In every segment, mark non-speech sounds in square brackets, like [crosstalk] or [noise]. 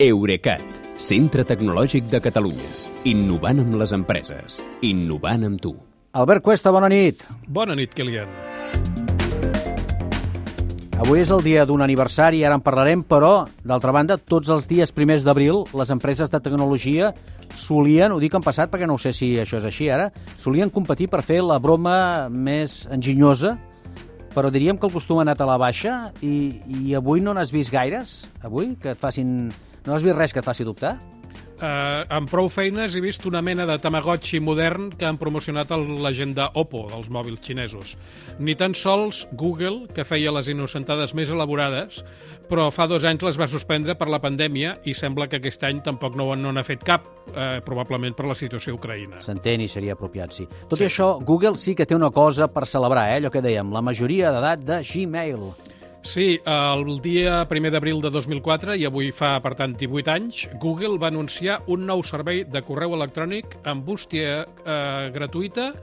Eurecat, centre tecnològic de Catalunya. Innovant amb les empreses. Innovant amb tu. Albert Cuesta, bona nit. Bona nit, Kilian. Avui és el dia d'un aniversari, ara en parlarem, però, d'altra banda, tots els dies primers d'abril, les empreses de tecnologia solien, ho dic en passat perquè no sé si això és així ara, solien competir per fer la broma més enginyosa, però diríem que el costum ha anat a la baixa i, i avui no n'has vist gaires, avui, que et facin... No has vist res que et faci dubtar? Uh, amb prou feines he vist una mena de Tamagotchi modern que han promocionat el, la gent d'Oppo, dels mòbils xinesos. Ni tan sols Google, que feia les innocentades més elaborades, però fa dos anys les va suspendre per la pandèmia i sembla que aquest any tampoc no, no n'ha fet cap, eh, probablement per la situació ucraïna. S'entén i seria apropiat, sí. Tot Sí. i això, Google sí que té una cosa per celebrar, eh? allò que dèiem, la majoria d'edat de Gmail. Sí, el dia 1 d'abril de 2004, i avui fa, per tant, 18 anys, Google va anunciar un nou servei de correu electrònic amb bústia eh, gratuïta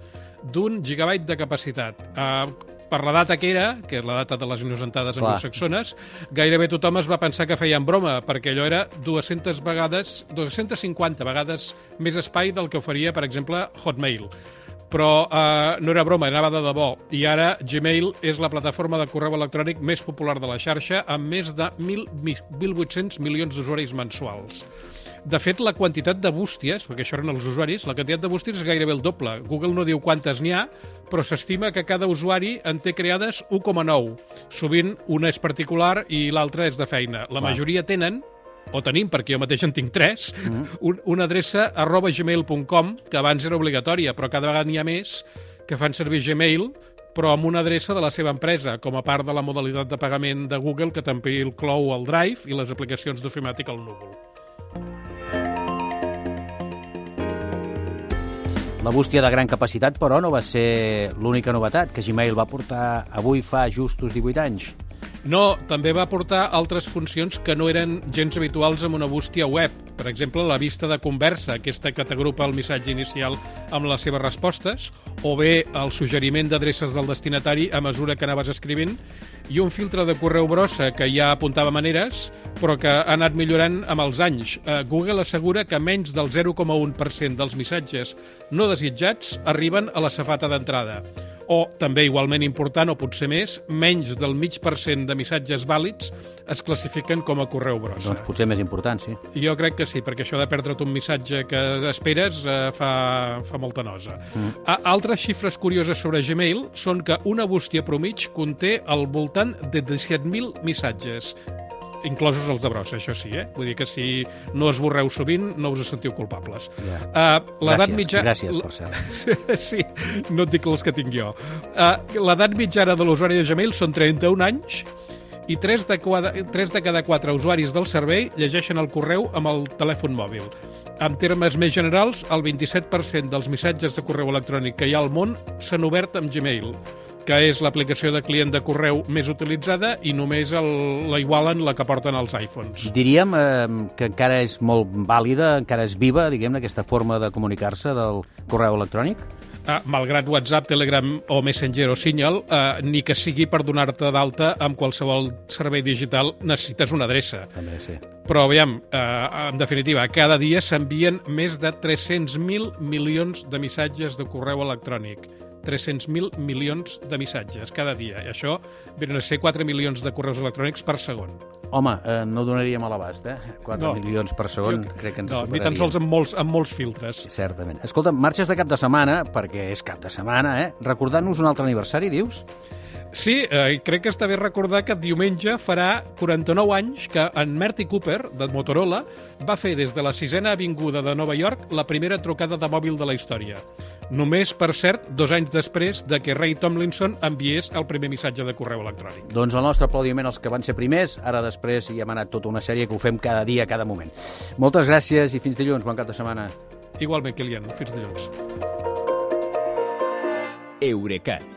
d'un gigabyte de capacitat. Eh, per la data que era, que és la data de les innocentades Clar. anglosaxones, gairebé tothom es va pensar que feien broma, perquè allò era 200 vegades, 250 vegades més espai del que oferia, per exemple, Hotmail però eh, no era broma, anava de debò. I ara Gmail és la plataforma de correu electrònic més popular de la xarxa amb més de 1.000 1.800 milions d'usuaris mensuals. De fet, la quantitat de bústies, perquè això eren els usuaris, la quantitat de bústies és gairebé el doble. Google no diu quantes n'hi ha, però s'estima que cada usuari en té creades 1,9. Sovint una és particular i l'altra és de feina. La majoria tenen o tenim, perquè jo mateix en tinc tres, mm. un, una adreça arroba gmail.com, que abans era obligatòria, però cada vegada n'hi ha més que fan servir Gmail, però amb una adreça de la seva empresa, com a part de la modalitat de pagament de Google, que també inclou el Drive i les aplicacions d'ofimàtic al núvol. La bústia de gran capacitat, però, no va ser l'única novetat que Gmail va portar avui fa justos 18 anys. No, també va aportar altres funcions que no eren gens habituals amb una bústia web. Per exemple, la vista de conversa, aquesta que t'agrupa el missatge inicial amb les seves respostes, o bé el suggeriment d'adreces del destinatari a mesura que anaves escrivint, i un filtre de correu brossa que ja apuntava maneres, però que ha anat millorant amb els anys. Eh, Google assegura que menys del 0,1% dels missatges no desitjats arriben a la safata d'entrada o, també igualment important, o potser més, menys del mig per cent de missatges vàlids es classifiquen com a correu brossa. Doncs potser més important, sí. Jo crec que sí, perquè això de perdre't un missatge que esperes eh, fa, fa molta nosa. Mm. Altres xifres curioses sobre Gmail són que una bústia promig conté al voltant de 17.000 missatges inclosos els de brossa, això sí, eh? Vull dir que si no esborreu sovint, no us sentiu culpables. Ja. Uh, Gràcies, mitja... gràcies, per cert. [laughs] sí, no et dic els que tinc jo. Uh, L'edat mitjana de l'usuari de Gmail són 31 anys i 3 de, cada, 3 de cada 4 usuaris del servei llegeixen el correu amb el telèfon mòbil. En termes més generals, el 27% dels missatges de correu electrònic que hi ha al món s'han obert amb Gmail que és l'aplicació de client de correu més utilitzada i només el, la igualen la que porten els iPhones. Diríem eh, que encara és molt vàlida, encara és viva, diguem-ne, aquesta forma de comunicar-se del correu electrònic? Ah, malgrat WhatsApp, Telegram o Messenger o Signal, eh, ni que sigui per donar-te d'alta amb qualsevol servei digital necessites una adreça. També, sí. Però, aviam, eh, en definitiva, cada dia s'envien més de 300.000 milions de missatges de correu electrònic. 300.000 milions de missatges cada dia. I això venen a ser 4 milions de correus electrònics per segon. Home, eh, no donaríem a l'abast, eh? 4 No. milions per segon, crec que ens no, ni superaria. tan sols amb molts, amb molts filtres. Certament. Escolta, marxes de cap de setmana, perquè és cap de setmana, eh? Recordant-nos un altre aniversari, dius? Sí, eh, i crec que està bé recordar que diumenge farà 49 anys que en Marty Cooper, de Motorola, va fer des de la sisena avinguda de Nova York la primera trucada de mòbil de la història. Només, per cert, dos anys després de que Ray Tomlinson enviés el primer missatge de correu electrònic. Doncs el nostre aplaudiment als que van ser primers, ara després hi hem anat tota una sèrie que ho fem cada dia, cada moment. Moltes gràcies i fins dilluns, bon cap de setmana. Igualment, Kilian, fins dilluns. Eurecat,